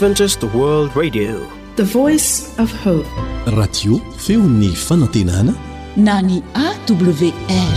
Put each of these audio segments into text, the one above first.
Adventist World Radio, the voice of hope. Radio feony fanantenana na ny AWR.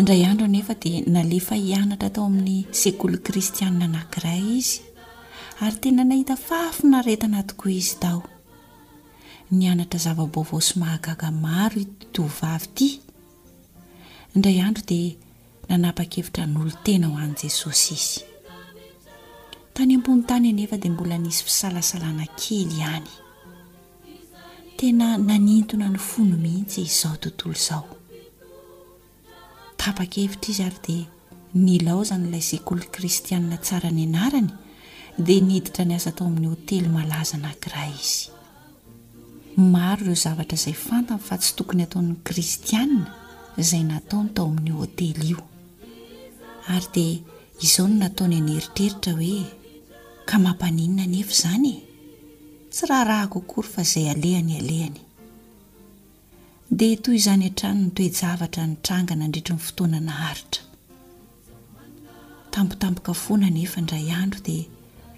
Indray andro anefa dia nalefa hianatra tao amin'ny sekoly kristianina anankiray izy ary tena nahita fahafinaretana tokoa izy tao. Nianatra zava-baovao sy mahagaga maro ity tovovavy ity. Indray andro dia nanapa-kevitra hanolo-tena ho an'i Jesosy izy. Tany ambony tany anefa dia mbola nisy fisalasalana kely ihany. Tena nanintona ny fony mihitsy izao tontolo izao. Tapa-kevitra izy ary dia nilaozany ilay sekoly kristianina tsara nianarany dia niditra niasa tao amin'ny hotely malaza anankiray izy. Maro ireo zavatra izay fantany fa tsy tokony ataon'ny kristianina izay nataony tao amin'ny hotely io. Ary dia izao no nataony an'eritreritra hoe ka mampaninona anefa izany e? Tsy raharahako akory fa izay alehany alehany. Dia toy izany hatrany ny toe-javatra nitranga nandritry ny fotoana naharitra. Tampotampoka foana anefa indray andro dia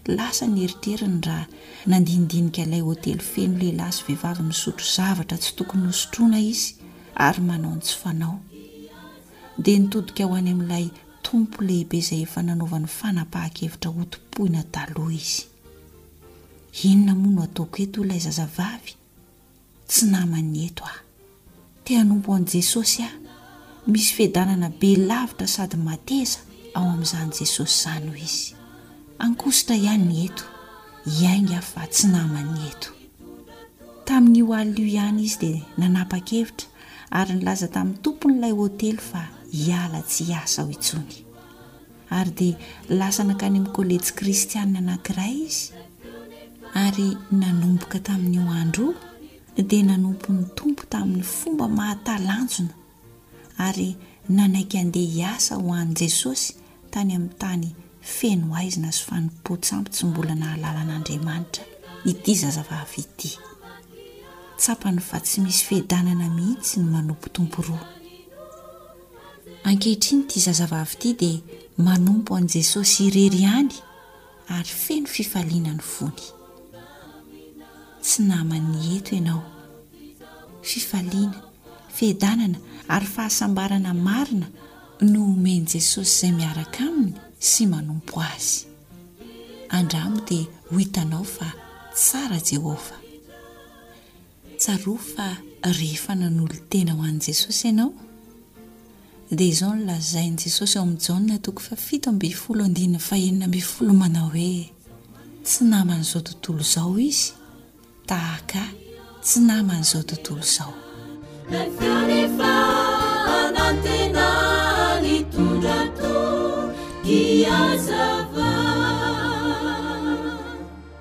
lasa ny eritreriny raha nandinidinika ilay hotely feno lehilahy sy vehivavy misotro zavatra tsy tokony hosotroina izy ary manao ny tsy fanao. Dia nitodika ho any amin'ilay tompo lehibe izay efa nanaovany fanapahan-kevitra hotompoina taloha izy. Inona moa no ataoko eto hoy ilay zazavavy, tsy naman'ny eto aho. Te hanompo an'i Jesosy aho. Misy fiadanana be lavitra sady mateza ao amin'izany Jesosy izany hoy izy. Ankosotra ihany ny eto, hiainga aho fa tsy naman'ny eto. Tamin'io alina io ihany izy dia nanapa-kevitra ary nilaza tamin'ny tompon'ilay hotely fa hiala tsy hiasa ao intsony. Ary dia lasa nankany amin'ny kôlejy kristianina anankiray izy, ary nanomboka tamin'io andro io dia nanompo ny Tompo tamin'ny fomba mahatalanjona ary nanaiky handeha hiasa ho an'i Jesosy tany amin'ny tany feno haizina sy fanompoan-tsampy tsy mbola nahalala an'Andriamanitra ity zazavavy ity. Tsapany fa tsy misy fiadanana mihitsy ny manompo tompo roa. Ankehitriny ity zazavavy ity dia manompo an'i Jesosy irery ihany ary feno fifaliana ny fony. Tsy naman'ny eto ianao. Fifaliana, fiadanana ary fahasambarana marina no omen'i Jesosy izay miaraka Aminy sy manompo Azy. Andramo dia ho hitanao fa tsara Jehovah. Tsarovy fa rehefa nanolo-tena ho an'i Jesosy ianao, dia izao no lazain'i Jesosy ao amin'ny Jaona toko fahafito ambin'ny folo andininy fahenina ambin'ny folo manao hoe, Tsy naman'izao tontolo izao izy, tahaka ahy tsy naman'izao tontolo izao.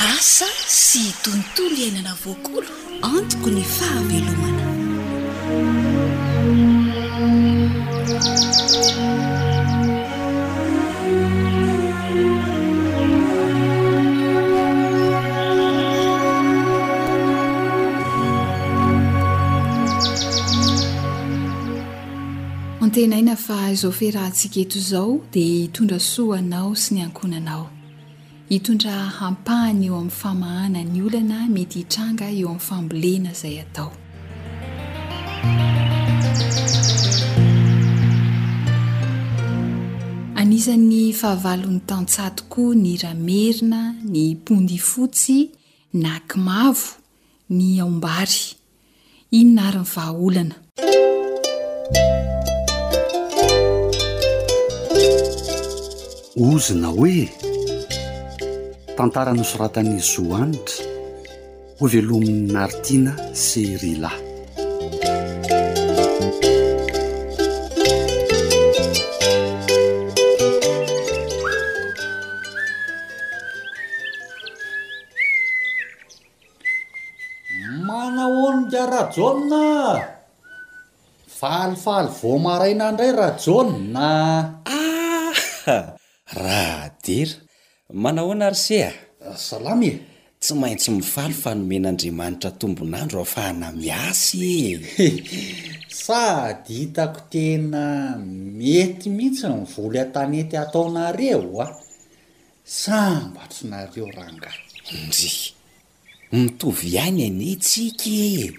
Asa sy tontolo iainana voakolo. Antoko ny fahavelomana. Antenaina fa izao fiarahantsika eto izao dia hitondra soa ho anao sy ny ankohonanao. Hitondra ampahany eo amin'ny famahana ny olana mety hitranga eo amin'ny fambolena izay atao. Anisan'ny fahavalon'ny tantsaha tokoa ny ramerina, ny pondifotsy na kimavo, ny aombary. Inona ary ny vahaolana? Ozona hoe, tantara nosoratan'i Zo Hanitra, hovelomin'i Nartiana sy Rila. Manahoana nga Rajaona ah! Falifaly vao maraina indray Rajaona ah! Ah! Radera! Manahoana ry se ah! Salama e! Tsy maintsy mifaly fa nomen'Andriamanitra tombon'andro ahafahana miasa e! Sady hitako tena mety mihitsy ny voly an-tanety ataonareo ah! Sambatry nareo rangahy. Ndry. Mitovy ihany anie tsika e!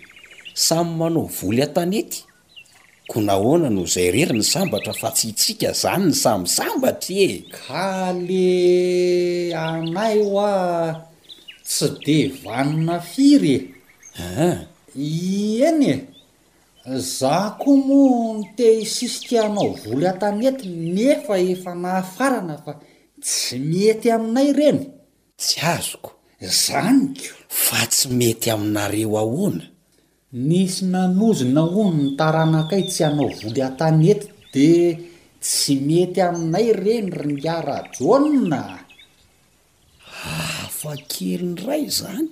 Samy manao voly an-tanety. Ko nahoana no zay rery ny sambatra fa tsy itsika zany ny samy sambatra e! Ka le anay hoa tsy de vanona firy e! Eny e! Za koa moa te hisisika hanao voly an-tanety nefa efa nahafarana fa tsy mety aminay reny. Tsy azoko. Zany ko. Fa tsy mety aminareo ahoana? Nisy nanozona hono ny taranakay tsy hanao voly an-tanety de tsy mety aminay reny ry nga Rajaona a! Hafa kely indray izany!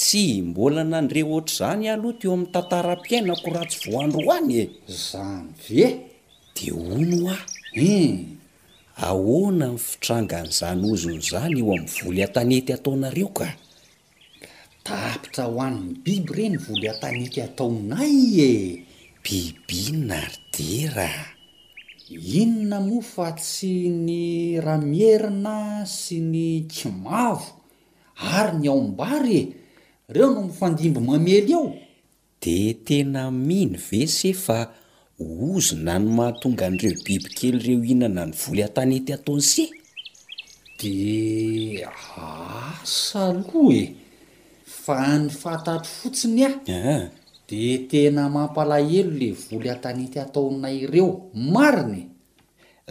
Tsy mbola nandre ohatr'izany aho aloha teo amin'ny tantaram-piainako raha tsy vao androany e! Izany ve? Dia hono hoa eh! Ahoana ny fitrangan'izany ozona izany eo amin'ny voly an-tanety ataonareo ka? Tapitra ho an'ny biby re ny voly an-tanika ataonay e! Biby inona ary dera a! Inona moa fa tsy ny ramierina sy ny kimavo ary ny aombary e! Reo no mifandimby mamely eo De tena mino ve se fa ozona no mahatonga an'ireo biby kely ireo hihinana ny voly an-tanety ataony se? De asa aloha e! Fa ny fantatro fotsiny aho de tena mampalahelo le voly an-tanety ataonay ireo marina e!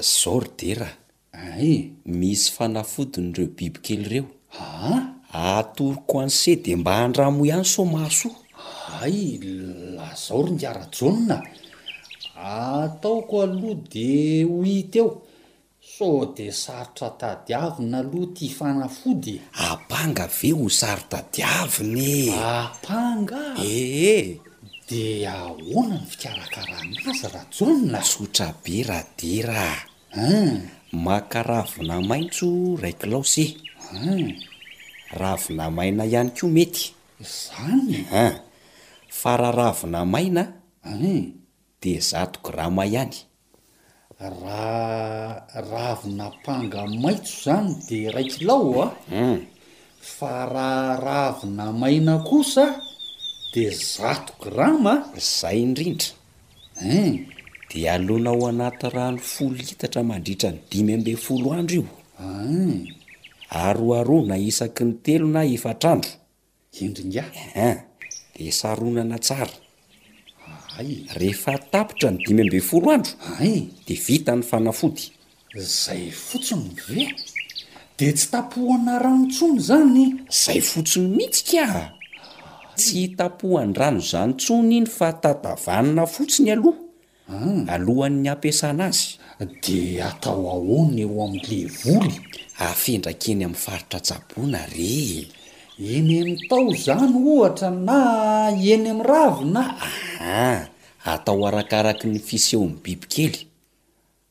Zao ry dera a! Ae! Misy fanafodiny ireo biby kely ireo. Aa! Atoroko anse de mba andramo ihany sao mahasoa. Hay! Lazao ry Ngara Jaona a! Ataoko aloha de ho hita eo. Sao de sarotra tadiavina aloha ity fanafody e! Apanga ve ho saro-tadiavina e! Apanga? Ee! De ahoana ny fikarakarana azy Rajaona? Tsotra be Radera a! Humm! Maka ravina maitso ray kilaosy e! Humm! Ravina maina ihany koa mety. Izany e! Humm! Fa raha ravina maina Humm! dia zato grama ihany. Raha ravina apanga maitso izany dia iray kilao a! Humm! Fa raha ravina maina kosa dia zato grama a! Izay indrindra. Humm! Dia alona ao anaty rano folo litatra mandritra ny dimy ambin'ny folo andro io. Humm! Aroharoana isaky ny telo na efatra andro. Hendry ingahy. Ehe! Dia saronana tsara. Ahay e! Rehefa tapitra ny dimy ambin'ny folo andro, Ahay e! dia vita ny fanafody. Zay fotsiny ve? De tsy tapohan-rano intsony zany? Zay fotsiny mihitsy kah! Tsy tapohan-drano zany intsony iny fa tatavanina fotsiny aloha, alohan'ny hampiasana azy. De atao ahoana eo amin'le voly? Afindraka eny amin'ny faritra tsaboina re e! Eny amin'ny taho zany ohatra na eny amin'ny ravina? Aha! Atao arakaraky ny fisehon'ny bibikely.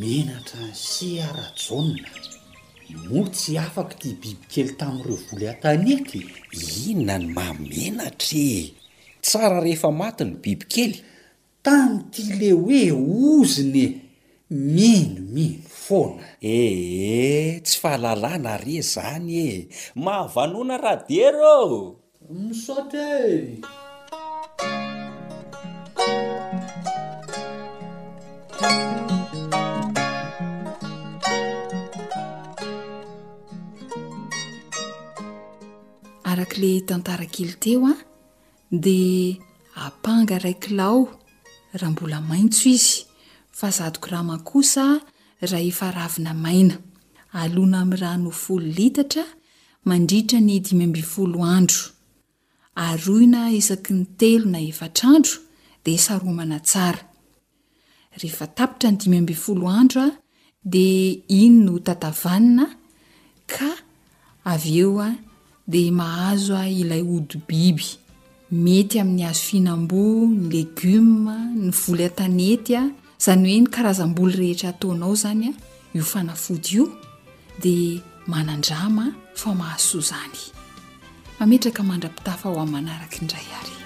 Menatra an'Sia Rajaona, moa tsy afaka ity bibikely tamin'ireo voly an-tanety e? Inona no maha menatra e? Tsara rehefa maty ny bibikely. Tamin'ity le hoe ozona e! Mino, mino foana. Ee, tsy fahalalana re zany e! Mahavanona Radera ô! Misaotra eh! Araka le tantara kely teo a de apanga ray kilao raha mbola maintso izy fa zato grama kosa raha efa ravina maina alona amin'ny rano folo litatra mandritra ny dimy ambin'ny folo andro. Aroina isaky ny telo na efatra andro dia saromana tsara. Rehefa tapitra ny dimy ambin'ny folo andro dia iny no tatavanina ka avy eo dia mahazo ilay hodi-biby. Mety amin'ny hazo fihinam-boa, ny legioma, ny voly an-tanety, izany hoe ny karazam-boly rehetra ataonao izany io fanafody io dia manan-drama fa mahasoa izany. Mametraka mandra-pitafa ho amin'ny manaraka indray ary.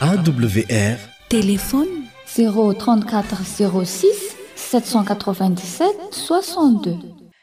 AWR Téléphone 034 06 797 62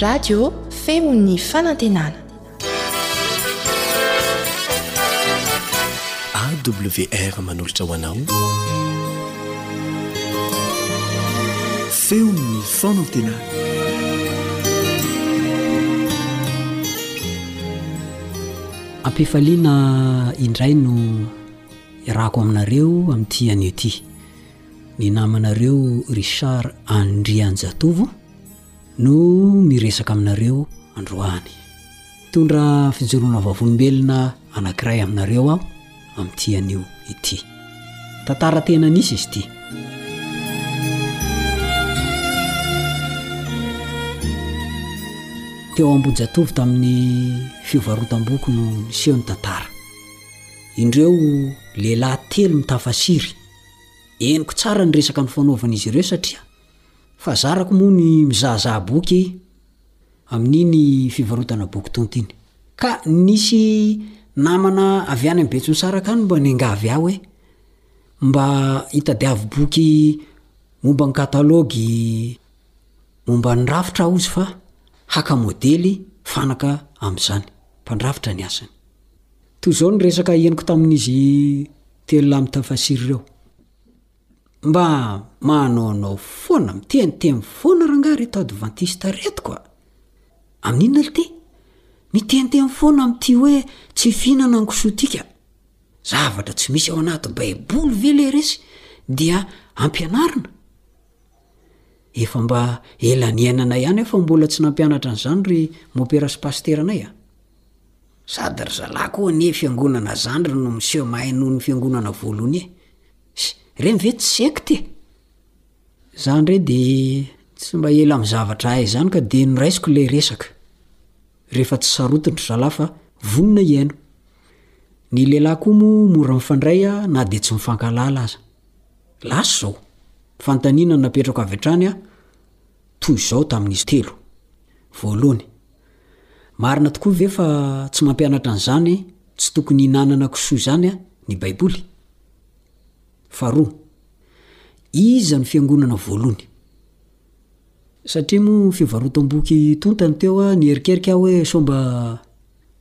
Radio feon'ny fanantenana. AWR manolotra ho anao. Feon'ny fanantenana. Ampifaliana indray no irako aminareo amin'ity anio ity. Ny namanareo Richard Andrianjatovo no miresaka aminareo androany. Mitondra fijoroana vavolombelona anankiray aminareo aho amin'ity anio ity. Tantara tena nisy izy ity. Teo Ambohijatovo tamin'ny fiovarotam-boko no niseho ny tantara. Indreo lehilahy telo mitafasiry Henoko tsara ny resaka nifanaovan'izy ireo satria fa zarako moa ny mizahazaha boky amin'iny fivarotana boky tonta iny. Ka nisy namana avy any amin'ny Betsimisaraka any mba niangavy ahy hoe mba hitadiavo boky momba ny katalogy momba ny rafitra aho izy fa haka modely fanaka amin'izany. Mpandrafitra ny asany. Toy izao ny resaka henoko tamin'izy telo lahy mitafasiry ireo. Mba manaonao foana, miteniteny foana rangaha reto advantista reto ka. Amin'inona le te? Miteniteny foana amin'ity hoe tsy fihinana ny kisotika. Zavatra tsy misy ao anaty baiboly ve le resy dia ampianarina? Efa mba ela niainana ihany aho fa mbola tsy nampianatra an'izany ry mopera sy pasiteranay a. Sady ry zalahy koa anie fiangonana zandriny no miseho mahay noho ny fiangonana voalohany e! Sy, reny ve tsy secte e! Za ndray de tsy mba ela amin'ny zavatra hay zany ka de noraisiko ilay resaka rehefa tsy sarotiny ry zalahy fa vonona hihaino. Ny lehilahy koa moa mora mifandray na de tsy mifankahalala aza. Lasa izao, fanontaniana napetrako avy hatrany an, Toy izao tamin'izy telo. Voalohany, Marina tokoa ve fa tsy mampianatra an'izany tsy tokony hihinanana kisoa izany ny Baiboly? Faharoa, Iza no fiangonana voalohany? Satria moa fivarotam-boky tonta no teo, niherikerika aho hoe sao mba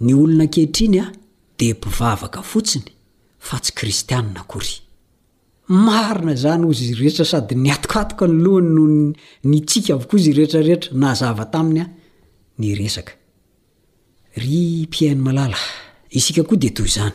Ny olona ankehitriny dia mpivavaka fotsiny fa tsy kristianina akory. Marina izany hozy izy rehetra sady niatokatoka ny lohany no nitsiky avokoa izy rehetra rehetra nazava taminy ny resaka. Ry mpihaino malala, isika koa dia toy izany.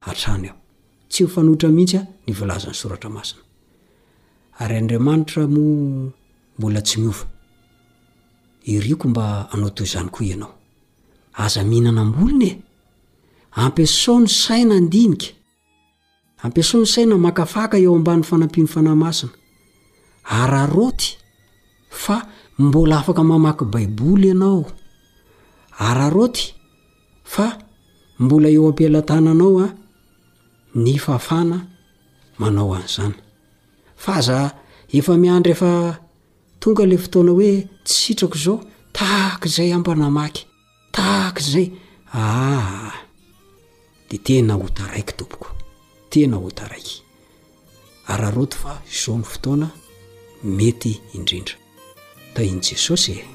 hatrany aho. Tsy ho fanoitra mihitsy aho ny volazan'ny Soratra Masina. Ary Andriamanitra moa mbola tsy miova. Iriko mba hanao toy izany koa ianao. Aza mihinana am-bolony e! Ampiasao ny saina handinika. Ampiasao ny saina hamakafaka eo ambany fanampian'ny Fanahy Masina. Araraoty fa mbola afaka mamaky Baiboly ianao. Araraoty. Fa mbola eo am-pelatananao an ny fafana manao an'izany. Fa aza efa miandry efa tonga le fotoana hoe tsy sitrako izao, tahaka izay aho mba namaky, tahaka izay, aa, dia tena ho taraiky tompoko, tena ho taraiky. Araraoty fa izao no fotoana mety indrindra. Tahin'i Jesosy e!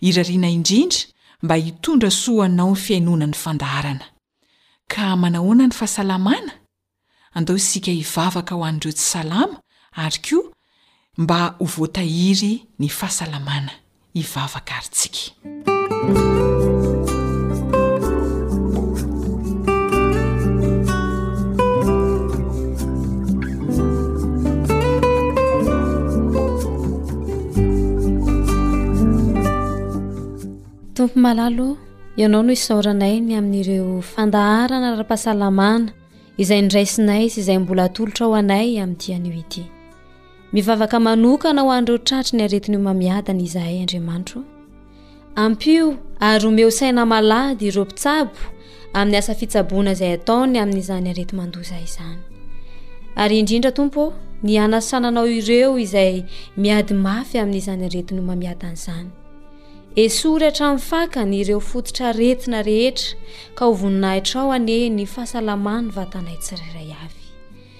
Irariana indrindra mba hitondra soa ho anao ny fihainoana ny fandaharana. Ka manahoana ny fahasalamana? Andao isika hivavaka ho an'ireo tsy salama ary koa mba ho voatahiry ny fahasalamana. Hivavaka àry isika. Tompo malalo, ianao no isaoranay ny amin'ireo fandaharana ara-pahasalamana izay niraisinay sy izay mbola atolotra ho anay amin'ity anio ity. Mivavaka manokana ho an'ireo tratry ny aretin'io mamiadana izahay Andriamanitro. Ampio ary omeo saina malady ireo mpitsabo amin'ny asa fitsaboana izay ataony amin'izany areti-mandoza izany. Ary indrindra Tompo, ny hanasananao ireo izay miady mafy amin'izany areti-nomamiadana izany. Esory hatramin'ny fakany ireo fototra aretina rehetra ka ho voninahitrao anie ny fahasalaman'ny vatanay tsirairay avy.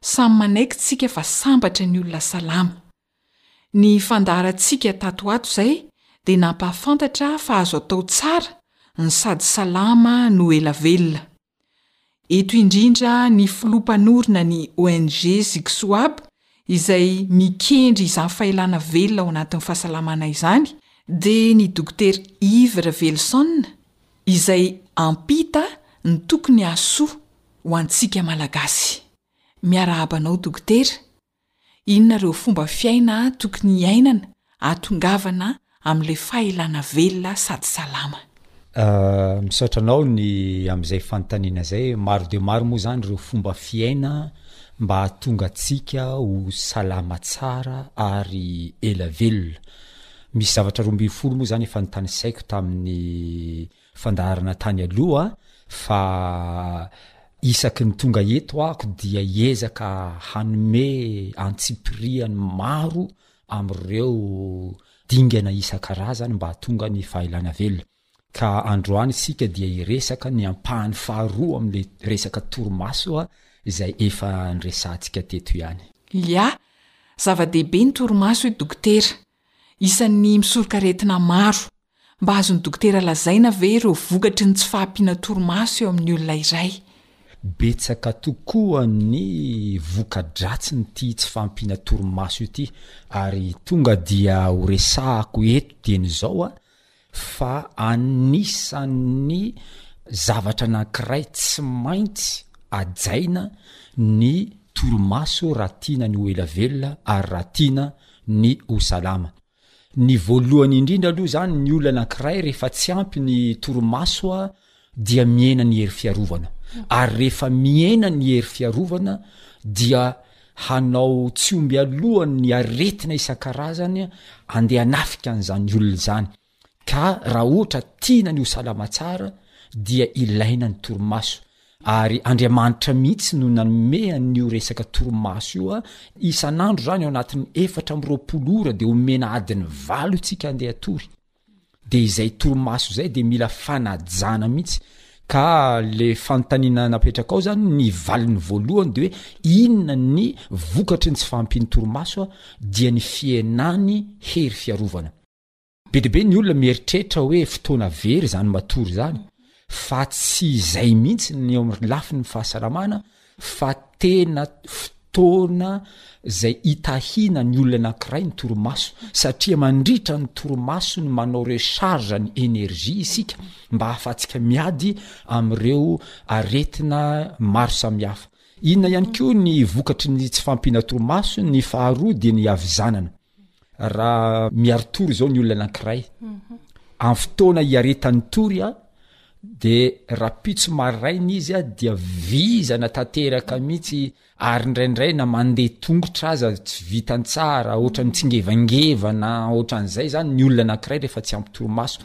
Samy manaiky tsika fa sambatra ny olona salama. Ny fandaharantsika tato ho ato izay dia nampahafantatra fa azo atao tsara ny sady salama no ela velona. Eto indrindra ny filoha mpanorina ny ONG Zigsoab izay mikendry izany fahelana velona ao anatin'ny fahasalamana izany dia ny Dokotera Yves Raveloson izay ampita ny tokony hahasoa ho antsika Malagasy. Miarahaba anao Dokotera, inona ireo fomba fiaina tokony hiainana ahatongavana amin'ilay fahelana velona sady salama? Misaotra anao ny amin'izay fanontaniana izay, maro dia maro moa izany ireo fomba fiaina mba hahatonga antsika ho salama tsara ary ela velona. Misy zavatra roa ambin'ny folo moa izany efa notanisaiko tamin'ny fandaharana tany aloha fa isaky ny tonga eto ako dia hiezaka hanome antsipiriany maro amin'ireo dingana isan-karazany mba hahatonga ny fahaelana velona. Ka androany isika dia hiresaka ny ampahany faharoa amin'ilay resaka torimaso izay efa niresahantsika teto ihany. Ia, zava-dehibe ny torimaso hoy dokotera. Isan'ny misoroka aretina maro. Mba azon'ny dokotera lazaina ve ireo vokatry ny tsy fahampiana torimaso eo amin'ny olona iray? Betsaka tokoa ny voka-dratsin'ity tsy fahampiana torimaso ity ary tonga dia horesahako eto dieny izao fa anisan'ny zavatra anankiray tsy maintsy hajaina ny torimaso raha tiana ny ho ela velona ary raha tiana ny ho salama. Ny voalohany indrindra aloha izany ny olona anankiray rehefa tsy ampy ny torimaso dia mihena ny hery fiarovana ary rehefa mihena ny hery fiarovana dia hanao tsy omby alohany ny aretina isan-karazany andeha hanafika an'izany olona izany ka raha ohatra tiana ny ho salama tsara dia ilaina ny torimaso ary Andriamanitra mihitsy no nanome an'io resaka torimaso io a isan'andro izany ao anatin'ny efatra amby roapolo ora dia omena adiny valo isika andeha tory Dia izay torimaso izay dia mila fanajana mihitsy ka le fanontaniana napetrakao zany ny valiny voalohany de hoe inona ny vokatry ny tsy fahampian'ny torimaso a dia ny fihenan'ny hery fiarovana. Be dia be ny olona mieritreritra hoe fotoana very izany matory izany fa tsy izay mihitsy ny eo amin'ny lafiny fahasalamana fa tena fotoana izay hitahiana ny olona anankiray ny torimaso satria mandritra ny torimaso no manao recharge ny energie isika mba ahafahantsika miady amin'ireo aretina maro samihafa. Inona ihany koa ny vokatry ny tsy fahampiana torimaso? Ny faharoa dia ny havizanana. raha miary tory izao ny olona anankiray am fotoana hiaretany tory a de rapitso maraina izy a dia vizana tanteraka mihitsy ary ndraindray na mandeha tongotra aza tsy vitan tsara ohatrany tsingevangevana ohatran'izay zany ny olona anankiray rehefa tsy ampy torimaso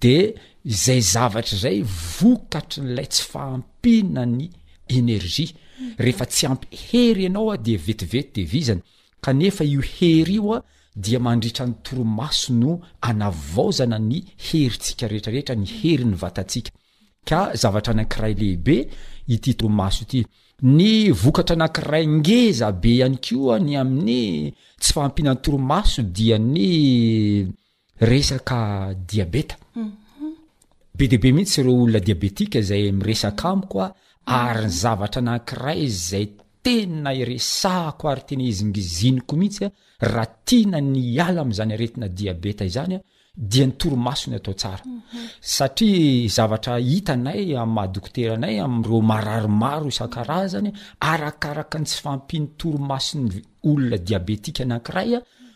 Dia izay zavatra izay vokatry n'ilay tsy fahampiana ny énergie, rehefa tsy ampy hery ianao a dia vetivety dia vizana, kanefa io hery io a dia mandritra ny torimaso no anavaozana ny herintsika rehetrarehetra, ny herin'ny vatantsika. Ka zavatra anankiray lehibe ity torimaso ity. Ny vokatra anankiray ngeza be ihany koa ny amin'ny tsy fahampiana ny torimaso dia ny. Resaka diabeta, be dia be mihitsy ireo olona diabetika izay miresaka amiko a, ary ny zavatra anankiray izay tena iresahako ary tena izingiziniko mihitsy a, raha tiana ny hiala amin'izany aretina diabeta izany a, dia ny torimaso no atao tsara, satria zavatra hitanay amin'ny maha dokoteranay amin'ireo marary maro isan-karazany, arakaraka ny tsy fahampian'ny torimason'ny. olona diabetika anankiray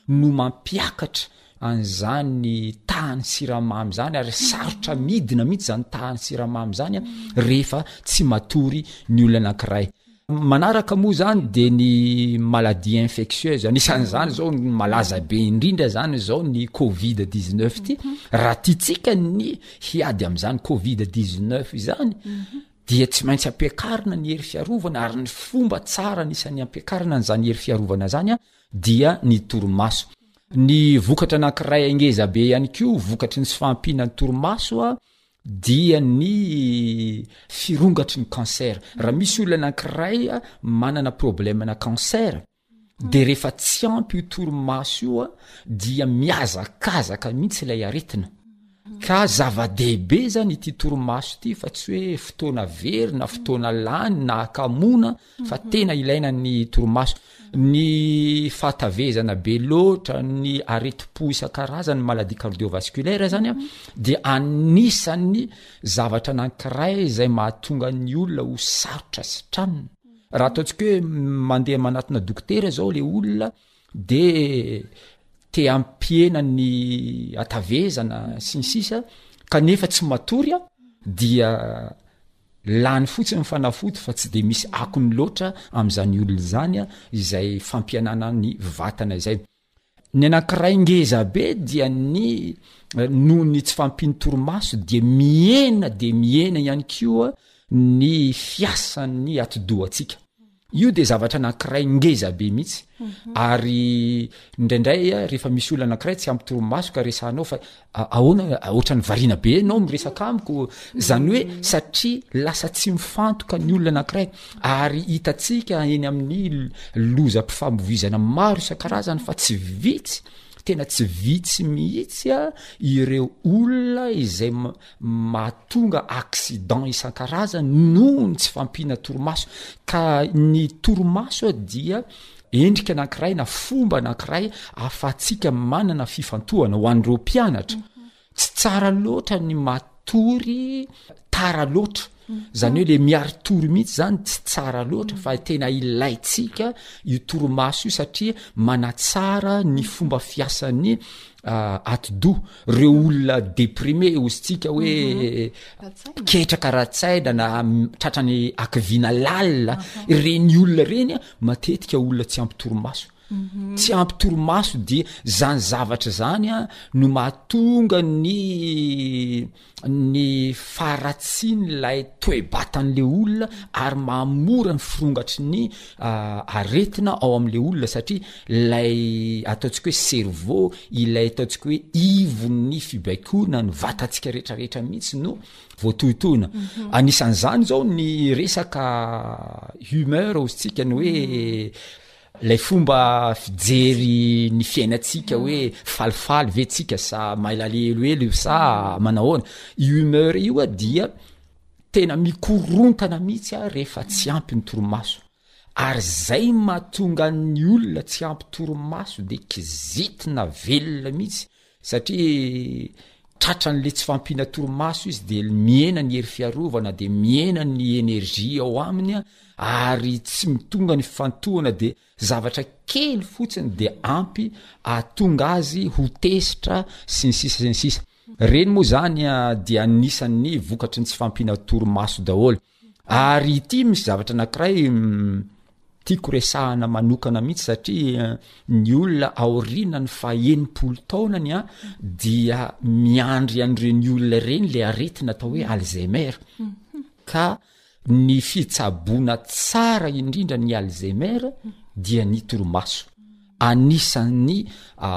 no mampiakatra an'izany tahan'ny siramamy izany ary sarotra midina mihitsy izany tahan'ny siramamy izany rehefa tsy matory ny olona anankiray manaraka moa zany de ny maladie infectieuse anisan'izany zao ny malaza be indrindra zany zao ny covid 19 ty mhm. raha tiatsika ny hiady am'izany covid 19 izany mhm. dia tsy maintsy ampiakarina ny hery fiarovana ary ny fomba tsara anisan'ny ampiakarana an'izany hery fiarovana izany dia ny torimaso. Ny vokatra anankiray angeza be ihany koa vokatry ny tsy fahampiana ny torimaso dia ny firongatry ny cancer. Raha misy olona anankiray manana problemana cancer, de rehefa tsy ampy io torimaso io a dia mihazakazaka mihitsy ilay aretina ka zava-dehibe zany ity torimaso ity fa tsy hoe fotoana very na fotoana lany na akamona fa tena ilaina ny torimaso ny fahatavezana be loatra ny aretim-po isan-karazany maladie cardiovasculaire zany a de anisan'ny zavatra anankiray zay mahatonga ny olona ho sarotra sitranina Raha ataontsika hoe mandeha manatona dokotera zao le olona de te hampihena ny atavezana sy ny sisa kanefa tsy matory a dia lany fotsiny ny fanafody fa tsy de misy akony loatra am'zany olona zany a izay fampihenana ny vatana izay. Ny anankiray ngeza be dia ny noho ny tsy fahampian'ny torimaso dia mihena dia mihena ihany koa ny fiasan'ny atidohantsika. Io dia zavatra anankiray ngeza be mihitsy ary indraindray rehefa misy olona anankiray tsy ampy torimaso ka resahanao fa Ahoana, ohatran'ny variana be ianao miresaka amiko, izany hoe satria lasa tsy mifantoka ny olona anankiray, ary hitantsika eny amin'ny lozam-pifamoivoizana maro isan-karazany fa tsy vitsy, tena tsy vitsy mihitsy a, ireo olona izay mahatonga accident isan-karazany noho ny tsy fampiana torimaso, ka ny torimaso dia Endrika anankiray na fomba anankiray ahafahantsika manana fifantohana ho an'ireo mpianatra. Tsy tsara loatra ny matory tara loatra. Zany hoe le miaritory mihitsy zany tsy tsara loatra fa tena ilaintsika io torimaso io satria manatsara ny fomba fiasan'ny ah, atidoha. Reo olona deprime ozintsika hoe ketraka ara-tsaina na tratran'ny hakiviana lalina, reny olona reny matetika olona tsy ampy torimaso mhm. tsy ampy torimaso dia zany zavatra zany a no mahatonga ny ny faharatsiny lay toebatan'le olona ary mahamora ny firongatry ny ah, aretina ao am'le olona satria lay ataontsika hoe cerveau ilay ataontsika hoe ivon'ny fibaikoana ny vatantsika rehetrarehetra mihitsy no voatohitohina anisan'izany zao ny resaka humeur ozy tsika ny hoe lay fomba fijery ny fiainatsika hoe falifaly ve tsika sa mailale eloelo io sa manahoana i humeur io a dia tena mikorontana mihitsy a rehefa tsy ampy ny toromaso ary zay mahatonga ny olona tsy ampy toromaso de kizitina velona mihitsy Satria tratran'le tsy fahampiana torimaso izy de mihena ny hery fiarovana de mihena ny energie ao aminy a, ary tsy mitonga ny fifantohana de zavatra kely fotsiny de ampy ahatonga azy ho tezitra sy ny sisa sy ny sisa. Reny moa zany dia anisan'ny vokatry ny tsy fahampiana torimaso daholo. Ary ity misy zavatra anankiray tiako resahana manokana mihitsy satria eh, ny olona aoriana ny fahenimpolo taona ny a ah, dia miandry an'ireny olona ireny le aretina atao hoe alzheimer ka ny fitsaboana tsara indrindra ny alzheimer dia ny toromaso Anisan'ny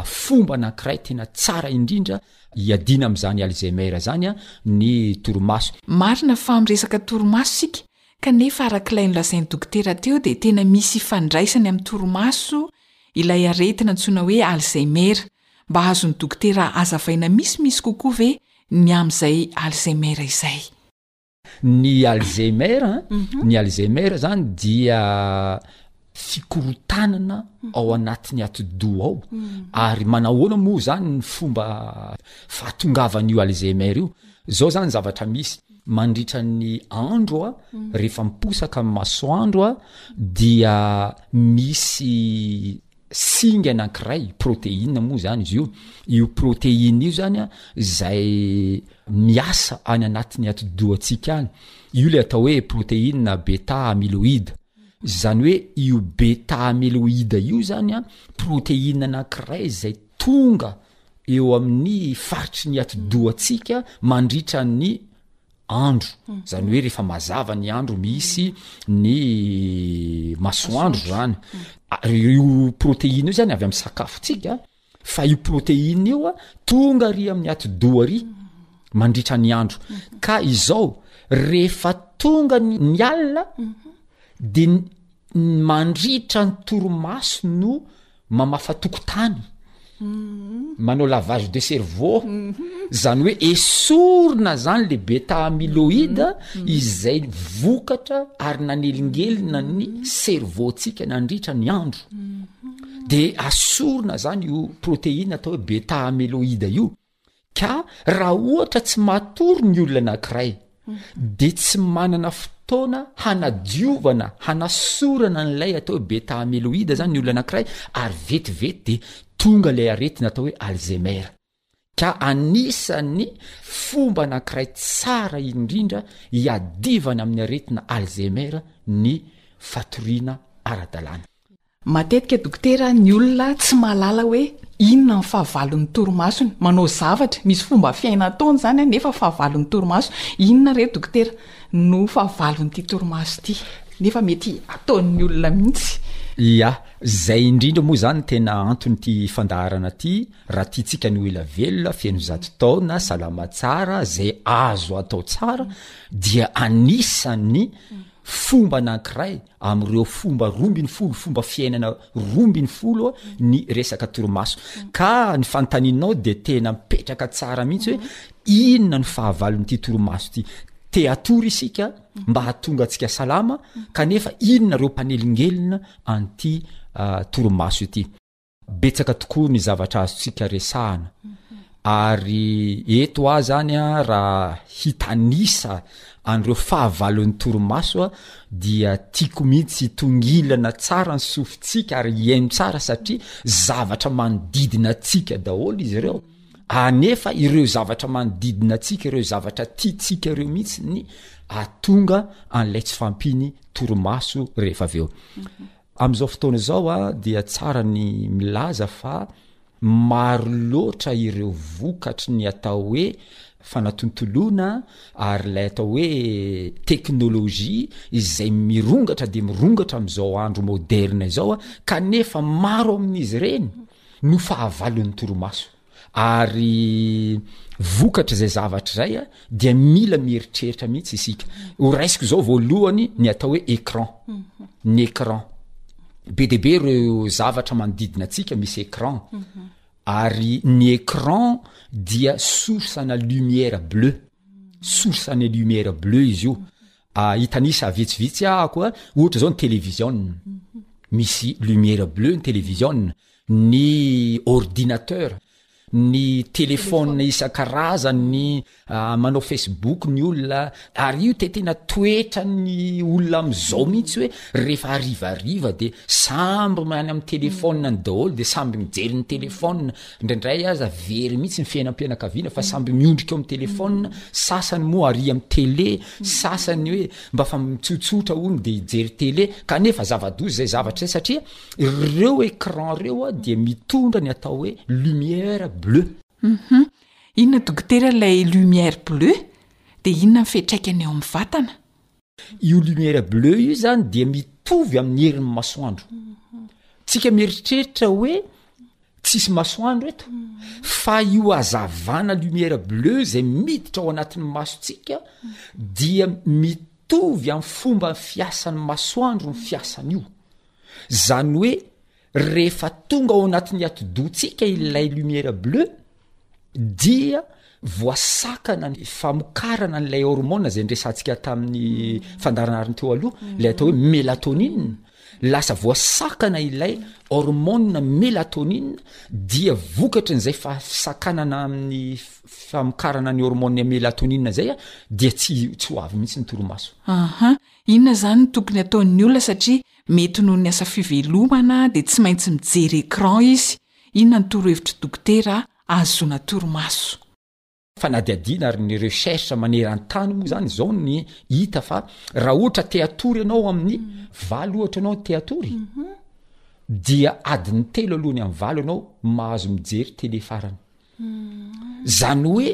fomba anankiray tena tsara indrindra hiadiana amin'izany Alzheimer izany ny torimaso. Marina fa miresaka torimaso isika, kanefa arak'ilay nolazain'ny dokotera teo dia tena misy ifandraisany amin'ny torimaso ilay aretina antsoina hoe Alzheimer. Mba azon'ny dokotera hazavaina misimisy kokoa ve ny amin'izay Alzheimer izay? ny alzeimer mhm. ny alzeimer zany dia fikorotanana mhm. ao anatin'ny atidoha ao mhm. ary manahoana moa zany ny fomba fahatongavan'io alzeimer io zao zany zavatra misy mandritra ny andro a rehefa miposaka ny masoandro a dia misy singa anankiray, protéine moa zany izy io, io protéine io zany a zay miasa any anatin'ny atidohantsika any, io le atao hoe protéine bêta amyloïde, zany hoe io bêta amyloïde io zany a protéine anankiray zay tonga eo amin'ny faritry ny atidohantsika mandritra ny. andro zany hoe rehefa mazava ny andro misy ny masoandro zany io proteina io zany avy am'ny sakafotsika fa io proteina io a tonga ry amin'ny atidoha ry mandritra ny andro ka izao rehefa tonga ny ny alina de mandritra ny toromaso no mamafa tokotany, manao lavage de cerveau, zany hoe esorina zany le beta amyloïde izay vokatra ary nanelingelina ny cerveau-tsika nandritra ny andro. De asorina zany io protéine atao hoe beta amyloïde io. Ka raha ohatra tsy matory ny olona anankiray dia tsy manana fotoana hanadiovana, hanasorana an'ilay atao hoe beta amyloïde izany ny olona anankiray ary vetivety dia tonga ilay aretina atao hoe Alzheimer. Ka anisan'ny fomba anankiray tsara indrindra hiadivana amin'ny aretina Alzheimer ny fatoriana ara-dalàna. Matetika dokotera ny olona tsy mahalala hoe inona ny fahavalon'ny torimasony. Manao zavatra, misy fomba fiaina ataony izany nefa fahavalon'ny torimaso. Inona re dokotera no fahavalon'ity torimaso ity? Nefa mety ataon'ny olona mihitsy. Ia, izay indrindra moa izany no tena anton'ity fandaharana ity, raha tiantsika ny ho ela velona, feno zato taona, salama tsara, izay azo atao tsara dia anisan'ny fomba anankiray amin'ireo fomba roa ambin'ny folo fomba fiainana roa ambin'ny folo ny resaka torimaso ka ny fanontanianao dia tena mipetraka tsara mihitsy hoe inona no fahavalon'ity torimaso ity te hatory isika mba hahatonga antsika salama kanefa inona ireo mpanelingelina an'ity ah, torimaso ity Betsaka tokoa ny zavatra azontsika resahana ary eto aho zany a raha hitanisa an'ireo fahavalon'ny torimaso a dia tiako mihitsy hitongilana tsara ny sofintsika ary hihaino tsara satria zavatra manodidina antsika daholo izy ireo anefa ireo zavatra manodidina antsika ireo zavatra tiantsika ireo mihitsy ny atonga an'ilay tsy fampiny torimaso rehefa avy eo Amin'izao fotoana izao dia tsara ny milaza fa maro loatra ireo vokatry ny atao hoe fanatontoloana ary ilay atao hoe teknolojia izay mirongatra dia mirongatra amin'izao andro moderna izao kanefa maro amin'izy ireny no fahavalon'ny torimaso. Ary vokatr' izay zavatra izay a dia mila mieritreritra mihitsy isika. Ho raisiko izao voalohany ny atao hoe écran, ny écran. Be dia be ireo zavatra manodidina antsika misy écran, ary ny écran dia source ana lumière bleue, source ana lumière bleue izy io. Hitanisa vitsivitsy ahako a, ohatra izao ny televiziona, misy lumière bleue ny televiziona. ny ordinateur, ny telephone isan-karazany, ny manao facebook ny olona, ary io dia tena toetran'ny olona amin'izao mihitsy hoe rehefa harivariva dia samby any amin'ny telephone ny daholo dia samby mijery ny telephone, indraindray aza very mihitsy ny fiainam-pianakaviana fa samby miondrika ao amin'ny telephone, sasany moa ary amin'ny tele, sasany hoe mba fa mitsotsotra hono dia hijery tele, kanefa zava-doza izay zavatra izay satria Ireo écran ireo dia mitondra ny atao hoe lumière bleue. Hum. Inona dokotera ilay lumière bleue? Dia inona ny fiatraikany eo amin'ny vatana? Io lumière bleue io izany dia mitovy amin'ny herin'ny masoandro. Tsika mieritreritra hoe tsisy masoandro eto fa io hazavana lumière bleue izay miditra ao anatin'ny masontsika dia mitovy amin'ny fomba fiasan'ny masoandro ny fiasany io. Zany hoe rehefa tonga ao anatin'ny atidohantsika ilay lumière bleue dia voasakana ny famokarana an'ilay hormone zay ndresantsika tamin'ny mm. fandaranariny teo aloha mm. lay atao hoe mélatonine lasa voasakana ilay hormone mélatonine dia vokatry n'izay fafisakanana amin'ny famokarana ny hormone mélatonine zay a dia tsy tsy ho avy mihitsy ny toromaso aha Inona izany no tokony hataon'ny olona satria mety noho ny asa fivelomana dia tsy maintsy mijery écran izy, inona ny torohevitr'i dokotera ahazoana torimaso? Fanadihadiana ary ny recherche maneran-tany moa izany izao no hita fa raha ohatra te hatory ianao amin'ny valo ohatra ianao no te hatory dia adiny telo alohan'ny amin'ny valo ianao mahazo mijery télé farany. zany hoe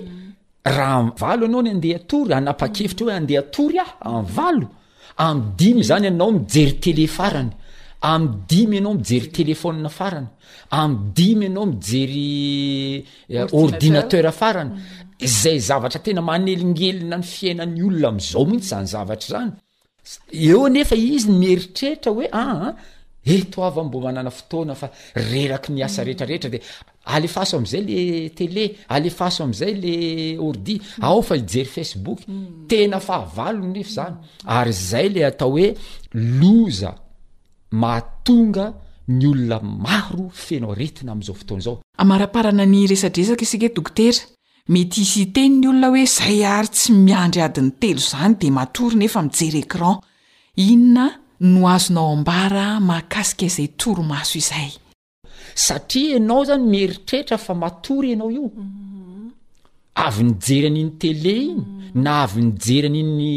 raha amvalo ianao ny andeha tory anapa-kevitra hoe andeha tory ah amvalo am dimy zany ianao mijery tele farany am dimy ianao mijery telefona farany am dimy ianao mijery eh, ordinateur farany izay zavatra tena manelingelina ny fiainan'ny olona am'izao mihitsy zany zavatra zany Eo anefa izy mieritreritra hoe aa ah, eto avo mbo manana fotoana fa reraky ny asa rehetra rehetra de alefaso amizay le tele, alefaso amizay le ordi, ao fa hijery facebook, mm. tena fahavalo ny nefy zany, ary zay le atao hoe loza mahatonga ny olona maro feno aretina amizao fotoana zao. Amaraparana ny resadresaka isika eto dokotera, Mety hisy hiteny ny olona hoe zay ary tsy miandry adiny telo zany dia matory nefa mijery écran. Inona no azonao ambara mahakasika izay torimaso izay? Satria enao zany mieritreritra fa matory enao io, avy nijery an'iny télé iny na avy nijery an'iny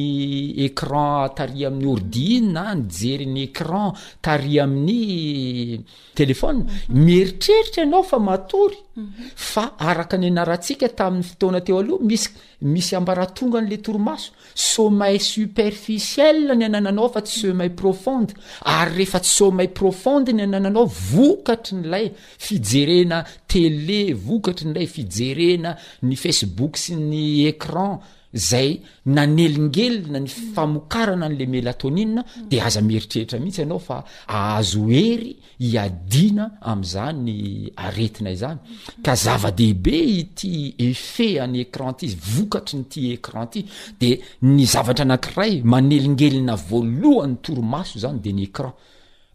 écran tary amin'ny ordi iny na nijery ny écran tary amin'ny Telephone, mieritreritra ianao fa matory fa araka ny anaratsika tamin'ny fotoana teo aloha misy misy ambaratonga an'le torimaso, sommeil superficiel ny anananao fa tsy sommeil profond, ary rehefa tsy sommeil profond ny anananao vokatry ny lay fijerena tele, vokatry ny lay fijerena ny facebook sy ny écran, zay nanelingelina ny famokarana an'le melatonina de aza mieritreritra mihitsy ianao fa ahazo hery iadiana am'zany aretina izany ka zava-dehibe ity effet any écran ty izy vokatry ny ty écran ty de ny zavatra anankiray manelingelina voalohany torimaso zany de ny écran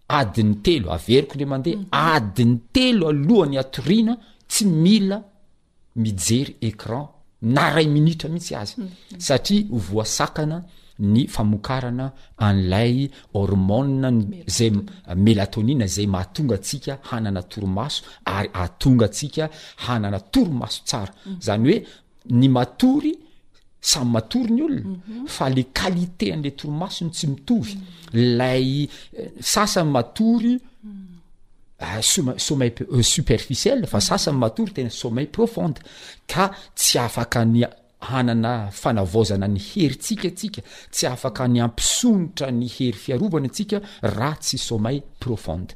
adiny telo averiko le mandeha adiny telo alohan'ny atoriana tsy mila mijery écran na ray minitra mihitsy aza satria ho voasakana ny famokarana an'ilay hormone zay melatonina zay mahatonga antsika hanana torimaso ary ahatonga antsika hanana torimaso tsara zany hoe ny matory samy matory ny olona mhm. fa le qualité an'le torimaso ny tsy mitovy lay eh, sasany matory ah, sommeil euh, superficiel fa mhm. sasany matory tena sommeil profonde ka tsy afaka ny hanana fanavaozana ny heritsika tsika tsy afaka ny ampisonitra ny hery fiarovana tsika raha tsy sommeil profonde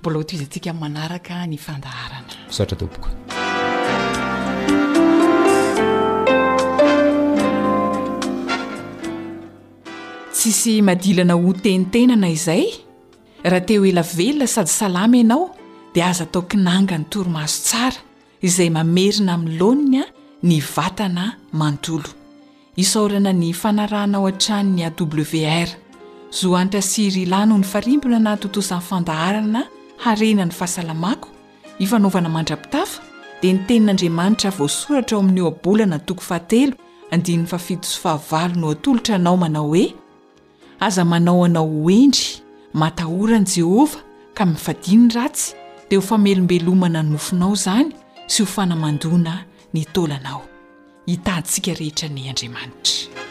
Mbola ho tohizantsika amin'ny manaraka ny fandaharana. Misaotra tompoko. Tsisy madilana ho tentenana izay raha te ho ela velona sady salama ianao dia aza atao kinanga ny torimaso tsara izay mamerina amin'ny laoniny ny vatana manontolo. Isaorana ny fanarahanao hatrany ny AWR. Zo Antra sy Rila no nifarimbona nahatontosa ny fandaharana Harena ny fahasalamako, ifanaovana mandra-pitafa, dia ny tenin'Andriamanitra voasoratra ao amin'ny Ohabolana toko fahatelo, andininy fahafito sy fahavalo no atolotra anao manao hoe, Aza manao anao ho hendry, matahora an'i Jehovah ka mifadia ny ratsy, dia ho famelombelomana ny mofonao izany sy ho fanamandoana ny taolanao. Hitahintsika rehetra an'i Andriamanitra.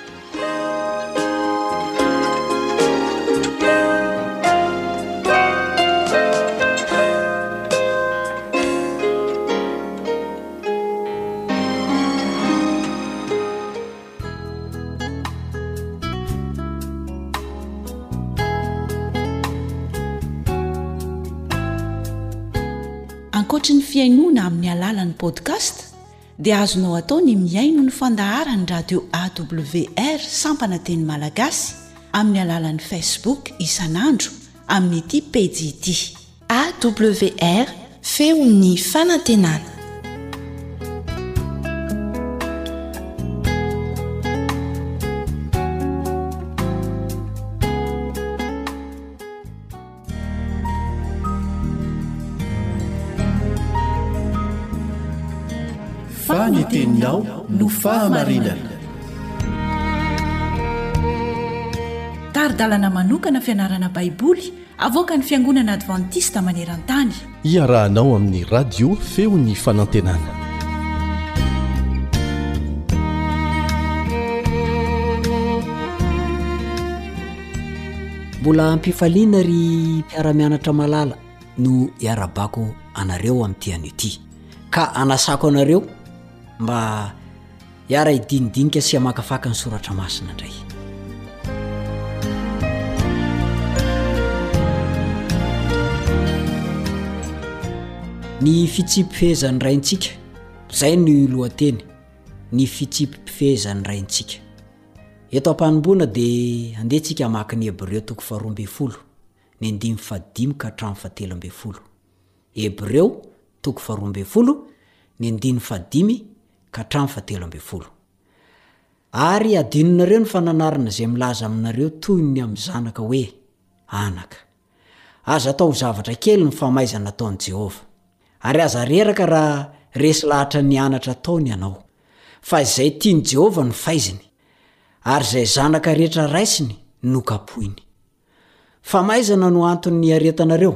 Ankoatry ny fihainoana amin'ny alalan'ny podcast dia azonao atao ny mihaino ny fandaharan'ny radio awr sampana teny malagasy amin'ny alalan'ny facebook isan'andro amin'ity pejy ity. AWR, Feon'ny fanantenana. Fa ny teninao no fahamarinana. Tari-dalana manokana fianarana Baiboly Avoakan'ny Fiangonana Advantista maneran-tany. Iarahanao amin'ny Radio Feon'ny Fanantenana. Mbola ampifaliana ry mpiara-mianatra malala no iarabako anareo amin'ity anio ity. Ka anasako anareo mba Hiara hidinidinika sy hamakafaka ny soratra masina indray. Ny fitsipi-pifehezan'ny raintsika, izay ny lohateny, ny fitsipi-pifehezan'ny raintsika. Eto am-panomboana dia handeha tsika hamaky ny Hebreo toko faharoa ambin'ny folo, ny andininy fahadimy ka hatramin'ny fahateloambin'ny folo. Hebreo, toko faharoa ambin'ny folo, ny andininy fahadimy ka hatramin'ny fahatelo ambin'ny folo. Ary adinonareo ny fananarana izay milaza aminareo toy ny amin'ny zanaka hoe, Anaka. Aza atao ho zavatra kely ny famaizana ataon'i Jehovah. Ary aza reraka raha resy lahatra ny anatra ataony ianao. Fa izay tian'i Jehovah no faiziny, ary izay zanaka rehetra raisiny no kapohiny. Famaizana no anton'ny iaretanareo,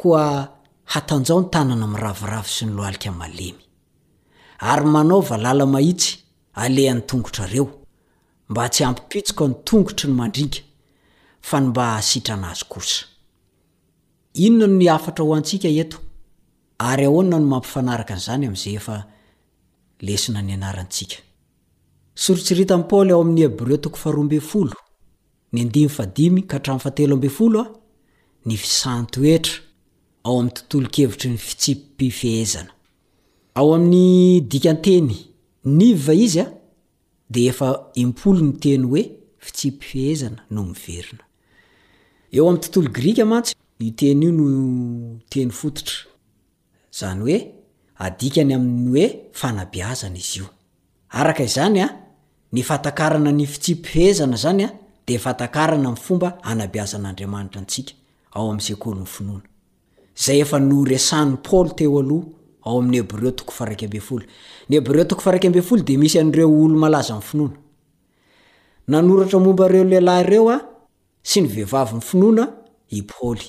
Koa hatanjao ny tanana miraviravy sy ny lohalika malemy. Ary manaova lala-mahitsy alehan'ny tongotrareo, mba tsy hampipitsoka ny tongotry ny mandringa, fa ny mba hahasitrana azy kosa. Inona no hafatra ho antsika eto, ary ahoana no mampifanaraka an'izany amin'izay efa lesona nianarantsika? Soritsoritany Paoly ao amin'ny Hebreo toko faharoa ambin'ny folo. ny andininy fahadimy ka hatramin'ny fahatelo ambin'ny folo a ny fisahan-toetra ao amin'ny tontolon-kevitry ny fitsipi-pifehezana. Ao amin'ny dikan-teny niv izy a dia efa im-polo ny teny hoe fitsipi-pifehezana no miverina. Eo amin'ny tontolo grika mantsy io teny io no teny fototra. Izany hoe, adikany amin'ny hoe fanabeazana izy io. Araka izany, ny fahatakarana ny fitsipi-pehezana izany dia fahatakarana ny fomba anabeazan'Andriamanitra antsika ao amin'ny sekolin'ny finoana, izay efa noresahin'i Paoly teo aloha ao amin'ny Hebreo toko faharaika ambin'ny folo. Ny Hebreo toko faharaika ambin'ny folo dia misy an'ireo olo-malaza amin'ny finoana. Nanoratra momba ireo lehilahy ireo sy ny vehivavin'ny finoana i Paoly.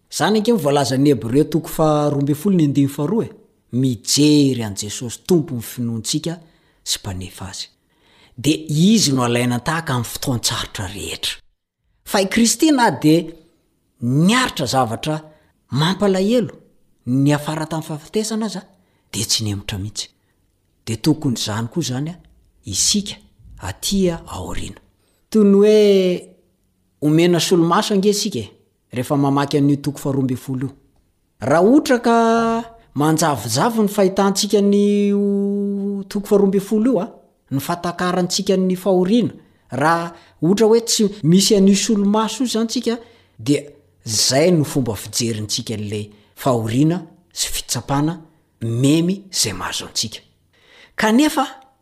Izany ange no voalazan'ny Hebreo toko faha roa ambin'ny folo ny andininy faharoa e! Mijery an'i Jesosy Tompo ny finoantsika sy mpanefa azy. Dia Izy no alaina tahaka amin'ny fotoan-tsarotra rehetra. Fa i Kristy na dia niaritra zavatra mampalahelo niafara tamin'ny fahafatesana aza dia tsy nihemotra mihitsy. Dia tokony izany koa izany isika aty aoriana. Toy ny hoe omena solomaso ange isika e! rehefa mamaky an'io toko faharoa ambin'ny folo io. Raha ohatra ka manjavozavo ny fahitantsika an'io toko faharoa ambin'ny folo io, ny fatakarantsika ny fahoriana, raha ohatra hoe tsy misy an'io solomaso io izany tsika dia izay no fomba fijerintsika an'ilay fahoriana sy fitsapana memy izay mahazo antsika. Kanefa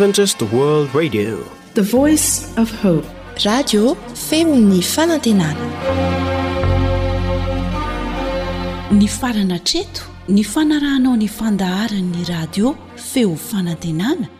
Adventist World Radio, the voice of hope. Radio Femon'ny Fanantenana. Ny farana treto ny fanarahanao ny fandaharan'ny radio Feo Fanantenana